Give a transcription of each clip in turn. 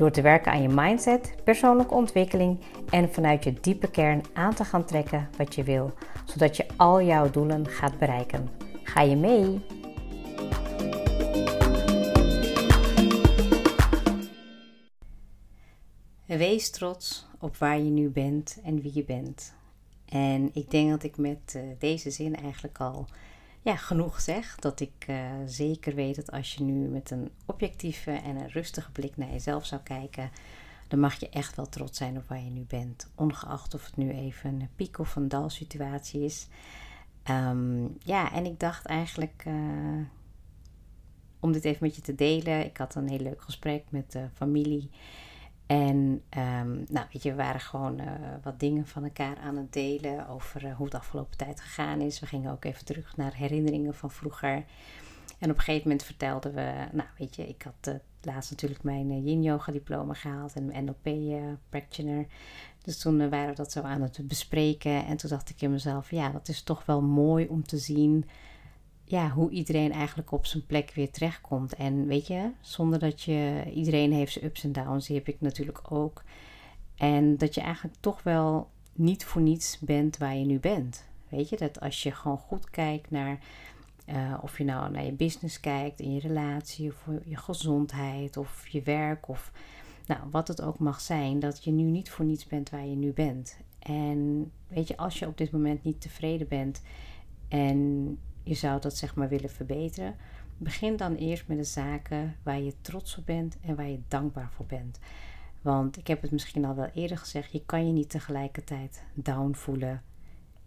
Door te werken aan je mindset, persoonlijke ontwikkeling en vanuit je diepe kern aan te gaan trekken wat je wil, zodat je al jouw doelen gaat bereiken. Ga je mee? Wees trots op waar je nu bent en wie je bent. En ik denk dat ik met uh, deze zin eigenlijk al ja, genoeg zeg. Dat ik uh, zeker weet dat als je nu met een objectieve en een rustige blik naar jezelf zou kijken, dan mag je echt wel trots zijn op waar je nu bent. Ongeacht of het nu even een piek of een dal situatie is. Um, ja, en ik dacht eigenlijk uh, om dit even met je te delen. Ik had een heel leuk gesprek met de familie. En um, nou, weet je, we waren gewoon uh, wat dingen van elkaar aan het delen over uh, hoe het afgelopen tijd gegaan is. We gingen ook even terug naar herinneringen van vroeger. En op een gegeven moment vertelden we, nou weet je, ik had uh, laatst natuurlijk mijn yin yoga diploma gehaald en NLP practitioner. Dus toen waren we dat zo aan het bespreken. En toen dacht ik in mezelf, ja, dat is toch wel mooi om te zien ja, hoe iedereen eigenlijk op zijn plek weer terechtkomt. En weet je, zonder dat je. Iedereen heeft zijn ups en downs, die heb ik natuurlijk ook. En dat je eigenlijk toch wel niet voor niets bent waar je nu bent. Weet je, dat als je gewoon goed kijkt naar. Uh, of je nou naar je business kijkt, in je relatie, of je gezondheid, of je werk, of nou, wat het ook mag zijn, dat je nu niet voor niets bent waar je nu bent. En weet je, als je op dit moment niet tevreden bent en je zou dat zeg maar willen verbeteren, begin dan eerst met de zaken waar je trots op bent en waar je dankbaar voor bent. Want ik heb het misschien al wel eerder gezegd, je kan je niet tegelijkertijd down voelen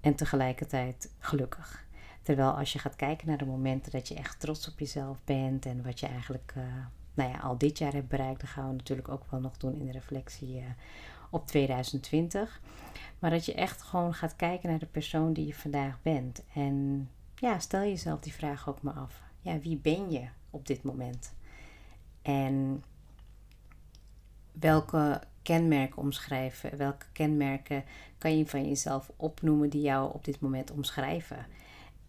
en tegelijkertijd gelukkig. Terwijl als je gaat kijken naar de momenten dat je echt trots op jezelf bent en wat je eigenlijk uh, nou ja, al dit jaar hebt bereikt, dan gaan we natuurlijk ook wel nog doen in de reflectie uh, op 2020. Maar dat je echt gewoon gaat kijken naar de persoon die je vandaag bent. En ja, stel jezelf die vraag ook maar af. Ja, wie ben je op dit moment? En welke kenmerken omschrijven? Welke kenmerken kan je van jezelf opnoemen die jou op dit moment omschrijven?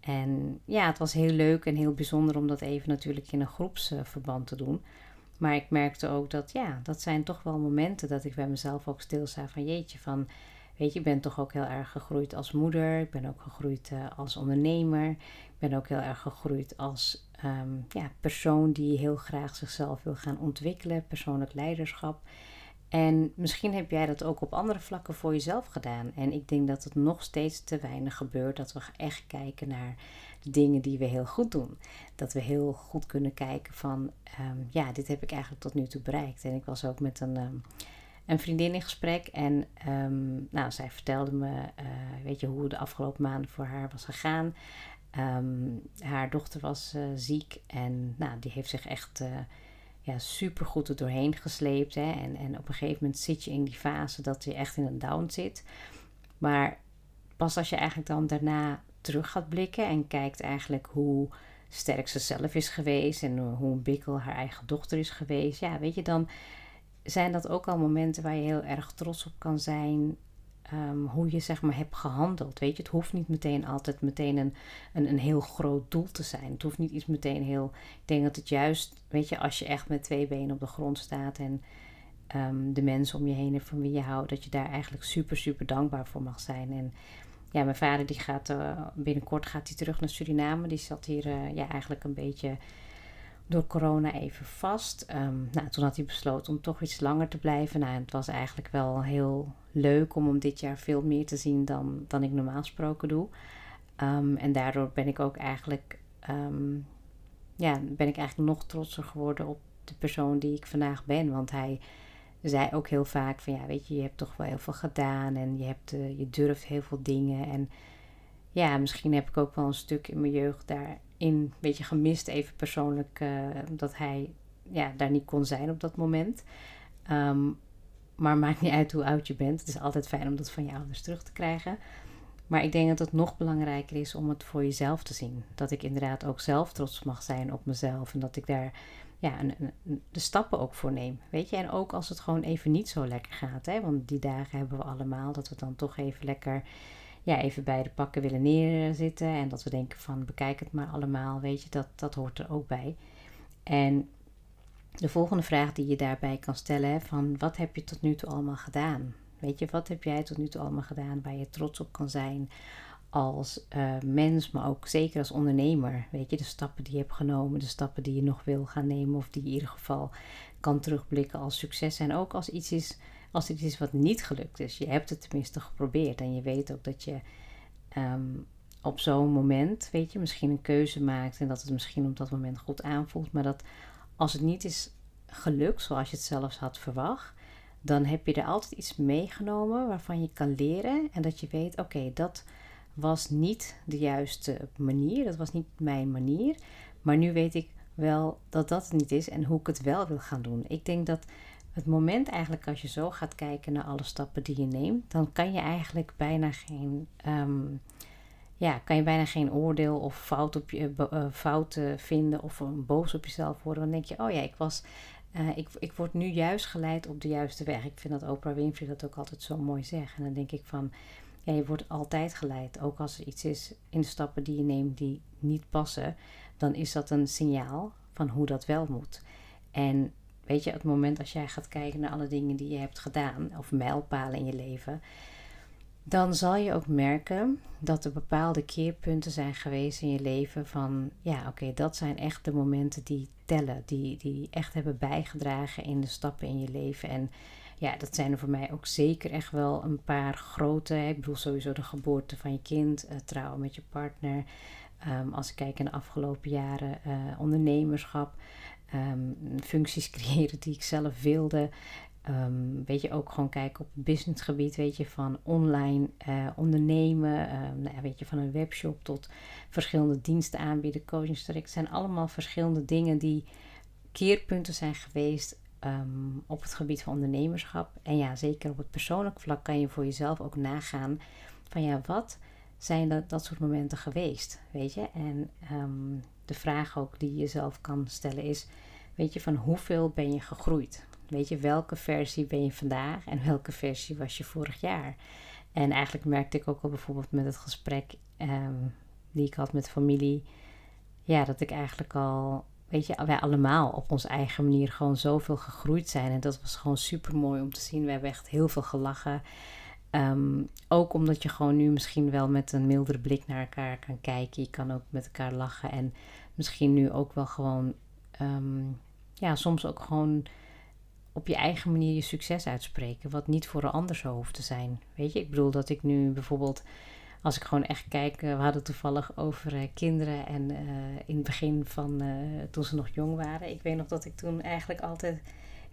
En ja, het was heel leuk en heel bijzonder om dat even natuurlijk in een groepsverband te doen. Maar ik merkte ook dat, ja, dat zijn toch wel momenten dat ik bij mezelf ook stilsta van jeetje, van Weet je, ik ben toch ook heel erg gegroeid als moeder. Ik ben ook gegroeid uh, als ondernemer. Ik ben ook heel erg gegroeid als um, ja, persoon die heel graag zichzelf wil gaan ontwikkelen. Persoonlijk leiderschap. En misschien heb jij dat ook op andere vlakken voor jezelf gedaan. En ik denk dat het nog steeds te weinig gebeurt dat we echt kijken naar dingen die we heel goed doen. Dat we heel goed kunnen kijken van, um, ja, dit heb ik eigenlijk tot nu toe bereikt. En ik was ook met een. Um, een vriendin in gesprek. En um, nou, zij vertelde me, uh, weet je, hoe de afgelopen maanden voor haar was gegaan. Um, haar dochter was uh, ziek en nou, die heeft zich echt uh, ja, super goed er doorheen gesleept. Hè? En, en op een gegeven moment zit je in die fase dat je echt in een down zit. Maar pas als je eigenlijk dan daarna terug gaat blikken en kijkt eigenlijk hoe sterk ze zelf is geweest en hoe een bikkel haar eigen dochter is geweest. Ja, weet je, dan zijn dat ook al momenten waar je heel erg trots op kan zijn. Um, hoe je zeg maar hebt gehandeld. Weet je, het hoeft niet meteen altijd meteen een, een, een heel groot doel te zijn. Het hoeft niet iets meteen heel. Ik denk dat het juist, weet je, als je echt met twee benen op de grond staat en um, de mensen om je heen en van wie je houdt, dat je daar eigenlijk super, super dankbaar voor mag zijn. En ja, mijn vader die gaat uh, binnenkort gaat hij terug naar Suriname. Die zat hier uh, ja, eigenlijk een beetje door corona even vast. Um, nou, toen had hij besloten om toch iets langer te blijven. Nou, het was eigenlijk wel heel leuk om hem dit jaar veel meer te zien dan, dan ik normaal gesproken doe. Um, en daardoor ben ik ook eigenlijk, um, ja, ben ik eigenlijk nog trotser geworden op de persoon die ik vandaag ben. Want hij zei ook heel vaak van ja, weet je, je hebt toch wel heel veel gedaan en je, hebt, uh, je durft heel veel dingen. En ja, misschien heb ik ook wel een stuk in mijn jeugd daar een beetje gemist, even persoonlijk, uh, dat hij ja, daar niet kon zijn op dat moment. Um, Maar maakt niet uit hoe oud je bent. Het is altijd fijn om dat van je ouders terug te krijgen. Maar ik denk dat het nog belangrijker is om het voor jezelf te zien. Dat ik inderdaad ook zelf trots mag zijn op mezelf. En dat ik daar ja, de stappen ook voor neem. Weet je, en ook als het gewoon even niet zo lekker gaat. Hè? Want die dagen hebben we allemaal. Dat we dan toch even lekker ja, even bij de pakken willen neerzitten. En dat we denken van bekijk het maar allemaal. Weet je, dat, dat hoort er ook bij. En de volgende vraag die je daarbij kan stellen: van wat heb je tot nu toe allemaal gedaan? Weet je, wat heb jij tot nu toe allemaal gedaan waar je trots op kan zijn als uh, mens, maar ook zeker als ondernemer? Weet je, de stappen die je hebt genomen, de stappen die je nog wil gaan nemen of die in ieder geval kan terugblikken als succes. En ook als iets is, als iets is wat niet gelukt is. Je hebt het tenminste geprobeerd en je weet ook dat je um, op zo'n moment, weet je, misschien een keuze maakt en dat het misschien op dat moment goed aanvoelt, maar dat als het niet is gelukt zoals je het zelfs had verwacht, dan heb je er altijd iets meegenomen waarvan je kan leren en dat je weet, oké, dat was niet de juiste manier, dat was niet mijn manier, maar nu weet ik wel dat dat het niet is en hoe ik het wel wil gaan doen. Ik denk dat het moment eigenlijk als je zo gaat kijken naar alle stappen die je neemt, dan kan je eigenlijk bijna geen, um, ja, kan je bijna geen oordeel of fout op je, uh, fouten vinden of boos op jezelf worden. Dan denk je, oh ja, ik was uh, ik, ik word nu juist geleid op de juiste weg. Ik vind dat Oprah Winfrey dat ook altijd zo mooi zegt. En dan denk ik van, ja, je wordt altijd geleid. Ook als er iets is in de stappen die je neemt die niet passen, dan is dat een signaal van hoe dat wel moet. En weet je, het moment als jij gaat kijken naar alle dingen die je hebt gedaan, of mijlpalen in je leven, dan zal je ook merken dat er bepaalde keerpunten zijn geweest in je leven van, ja, oké, dat zijn echt de momenten die tellen, die, die echt hebben bijgedragen in de stappen in je leven. En ja, dat zijn er voor mij ook zeker echt wel een paar grote. Ik bedoel sowieso de geboorte van je kind, uh, trouwen met je partner. Um, als ik kijk in de afgelopen jaren, uh, ondernemerschap, um, functies creëren die ik zelf wilde. Um, weet je, ook gewoon kijken op het businessgebied, weet je, van online uh, ondernemen, um, nou weet je, van een webshop tot verschillende diensten aanbieden, coachingstraject. zijn allemaal verschillende dingen die keerpunten zijn geweest um, op het gebied van ondernemerschap. En ja, zeker op het persoonlijk vlak kan je voor jezelf ook nagaan van ja, wat zijn dat, dat soort momenten geweest, weet je? En de vraag ook die je jezelf kan stellen is, weet je, van hoeveel ben je gegroeid? Weet je, welke versie ben je vandaag en welke versie was je vorig jaar? En eigenlijk merkte ik ook al bijvoorbeeld met het gesprek um, die ik had met familie, ja, dat ik eigenlijk al, weet je, wij allemaal op onze eigen manier gewoon zoveel gegroeid zijn. En dat was gewoon super mooi om te zien. We hebben echt heel veel gelachen. Um, ook omdat je gewoon nu misschien wel met een mildere blik naar elkaar kan kijken. Je kan ook met elkaar lachen en misschien nu ook wel gewoon, um, ja, soms ook gewoon op je eigen manier je succes uitspreken. Wat niet voor een ander zo hoeft te zijn. Weet je, ik bedoel dat ik nu bijvoorbeeld, als ik gewoon echt kijk, eh, we hadden toevallig over uh, kinderen en uh, in het begin van toen ze nog jong waren. Ik weet nog dat ik toen eigenlijk altijd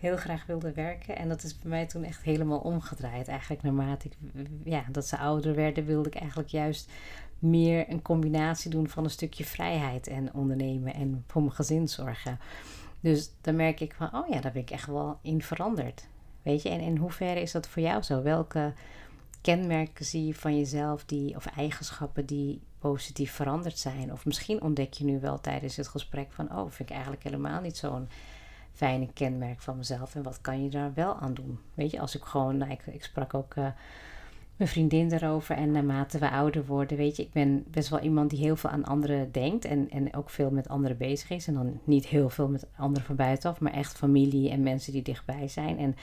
heel graag wilde werken. En dat is bij mij toen echt helemaal omgedraaid. Eigenlijk naarmate ik, ja, dat ze ouder werden, wilde ik eigenlijk juist meer een combinatie doen van een stukje vrijheid en ondernemen en voor mijn gezin zorgen. Dus dan merk ik van, oh ja, daar ben ik echt wel in veranderd. Weet je, en in hoeverre is dat voor jou zo? Welke kenmerken zie je van jezelf die, of eigenschappen die positief veranderd zijn? Of misschien ontdek je nu wel tijdens het gesprek van, oh, vind ik eigenlijk helemaal niet zo'n fijne kenmerk van mezelf. En wat kan je daar wel aan doen? Weet je, als ik gewoon, nou, ik, sprak ook. Uh, mijn vriendin daarover. En naarmate we ouder worden, weet je, ik ben best wel iemand die heel veel aan anderen denkt. En, en ook veel met anderen bezig is. En dan niet heel veel met anderen van buitenaf, maar echt familie en mensen die dichtbij zijn. En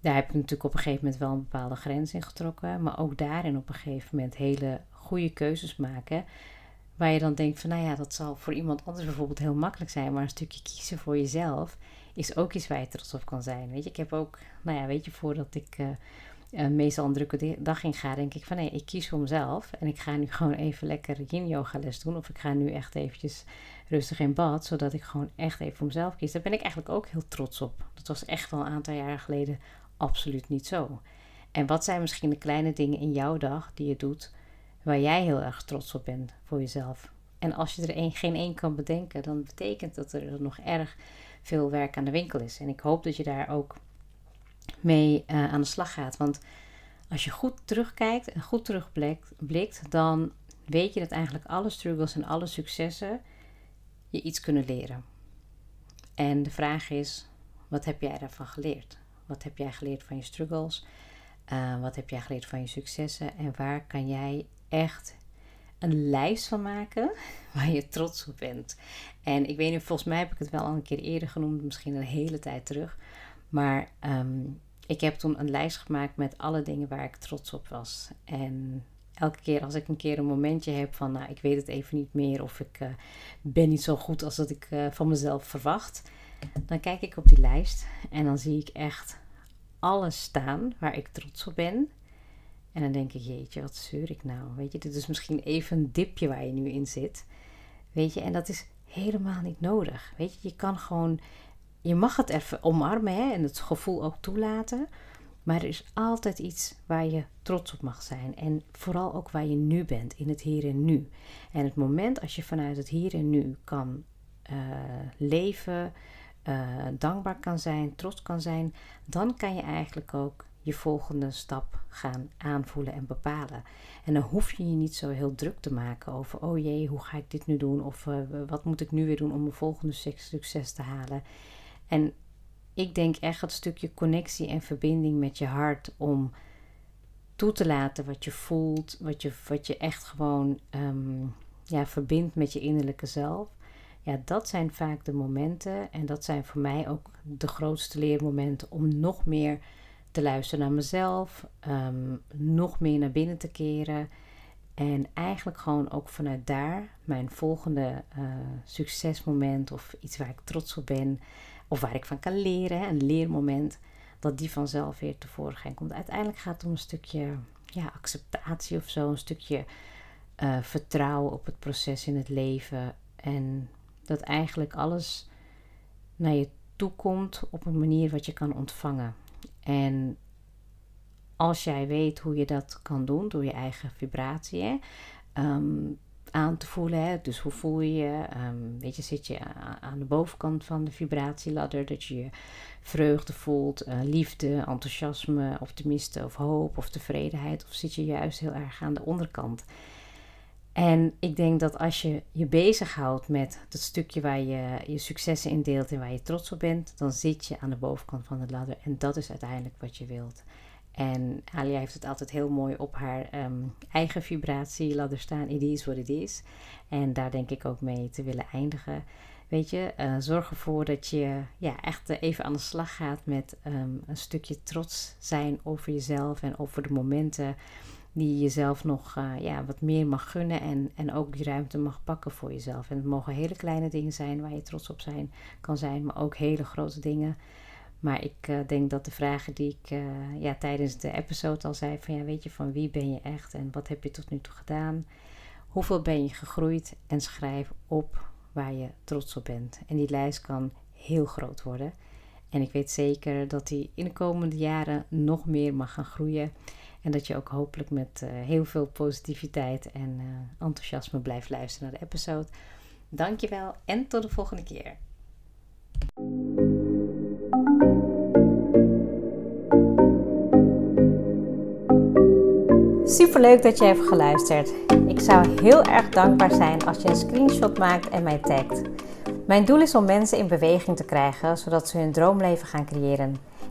daar heb ik natuurlijk op een gegeven moment wel een bepaalde grens in getrokken. Maar ook daarin op een gegeven moment hele goede keuzes maken. Waar je dan denkt van, nou ja, dat zal voor iemand anders bijvoorbeeld heel makkelijk zijn. Maar een stukje kiezen voor jezelf is ook iets waar je trots op kan zijn. Weet je, ik heb ook, nou ja, weet je, voordat ik... Uh, meestal een drukke dag in ga, denk ik van nee, ik kies voor mezelf. En ik ga nu gewoon even lekker yin yoga les doen. Of ik ga nu echt eventjes rustig in bad, zodat ik gewoon echt even voor mezelf kies. Daar ben ik eigenlijk ook heel trots op. Dat was echt wel een aantal jaren geleden absoluut niet zo. En wat zijn misschien de kleine dingen in jouw dag die je doet, waar jij heel erg trots op bent voor jezelf? En als je er een, geen één kan bedenken, dan betekent dat er nog erg veel werk aan de winkel is. En ik hoop dat je daar ook mee uh, aan de slag gaat. Want als je goed terugkijkt en goed terugblikt, dan weet je dat eigenlijk alle struggles en alle successen je iets kunnen leren. En de vraag is, wat heb jij daarvan geleerd? Wat heb jij geleerd van je struggles? Uh, wat heb jij geleerd van je successen? En waar kan jij echt een lijst van maken waar je trots op bent? En ik weet niet, volgens mij heb ik het wel al een keer eerder genoemd, misschien een hele tijd terug. Maar um, ik heb toen een lijst gemaakt met alle dingen waar ik trots op was. En elke keer als ik een keer een momentje heb van, nou, ik weet het even niet meer of ik uh, ben niet zo goed als dat ik uh, van mezelf verwacht, dan kijk ik op die lijst en dan zie ik echt alles staan waar ik trots op ben. En dan denk ik, jeetje, wat zeur ik nou? Weet je, dit is misschien even een dipje waar je nu in zit. Weet je, en dat is helemaal niet nodig. Weet je, je kan gewoon je mag het even omarmen en het gevoel ook toelaten. Maar er is altijd iets waar je trots op mag zijn. En vooral ook waar je nu bent, in het hier en nu. En het moment als je vanuit het hier en nu kan uh, leven, uh, dankbaar kan zijn, trots kan zijn, dan kan je eigenlijk ook je volgende stap gaan aanvoelen en bepalen. En dan hoef je je niet zo heel druk te maken over, oh jee, hoe ga ik dit nu doen? Of uh, wat moet ik nu weer doen om mijn volgende succes te halen? En ik denk echt het stukje connectie en verbinding met je hart om toe te laten wat je voelt, wat je, wat je echt gewoon um, ja, verbindt met je innerlijke zelf. Ja, dat zijn vaak de momenten en dat zijn voor mij ook de grootste leermomenten om nog meer te luisteren naar mezelf, um, nog meer naar binnen te keren. En eigenlijk gewoon ook vanuit daar mijn volgende uh, succesmoment of iets waar ik trots op ben, of waar ik van kan leren, een leermoment, dat die vanzelf weer tevoorschijn komt. Uiteindelijk gaat het om een stukje ja, acceptatie of zo, een stukje uh, vertrouwen op het proces in het leven. En dat eigenlijk alles naar je toe komt op een manier wat je kan ontvangen. En als jij weet hoe je dat kan doen door je eigen vibratie, um, aan te voelen. Hè? Dus hoe voel je je? Um, weet je, zit je aan de bovenkant van de vibratieladder, dat je je vreugde voelt, uh, liefde, enthousiasme, optimisme of hoop of tevredenheid, of zit je juist heel erg aan de onderkant? En ik denk dat als je je bezighoudt met dat stukje waar je je successen in deelt en waar je trots op bent, dan zit je aan de bovenkant van de ladder en dat is uiteindelijk wat je wilt. En Alia heeft het altijd heel mooi op haar um, eigen vibratieladder staan. It is what it is. En daar denk ik ook mee te willen eindigen. Weet je, uh, zorg ervoor dat je ja, echt even aan de slag gaat met um, een stukje trots zijn over jezelf en over de momenten die je jezelf nog uh, ja, wat meer mag gunnen en, en ook die ruimte mag pakken voor jezelf. En het mogen hele kleine dingen zijn waar je trots op zijn, kan zijn, maar ook hele grote dingen maar ik uh, denk dat de vragen die ik uh, ja, tijdens de episode al zei: van ja, weet je, van wie ben je echt en wat heb je tot nu toe gedaan? Hoeveel ben je gegroeid? En schrijf op waar je trots op bent. En die lijst kan heel groot worden. En ik weet zeker dat die in de komende jaren nog meer mag gaan groeien. En dat je ook hopelijk met uh, heel veel positiviteit en enthousiasme blijft luisteren naar de episode. Dankjewel en tot de volgende keer. Super leuk dat je hebt geluisterd. Ik zou heel erg dankbaar zijn als je een screenshot maakt en mij tagt. Mijn doel is om mensen in beweging te krijgen, zodat ze hun droomleven gaan creëren.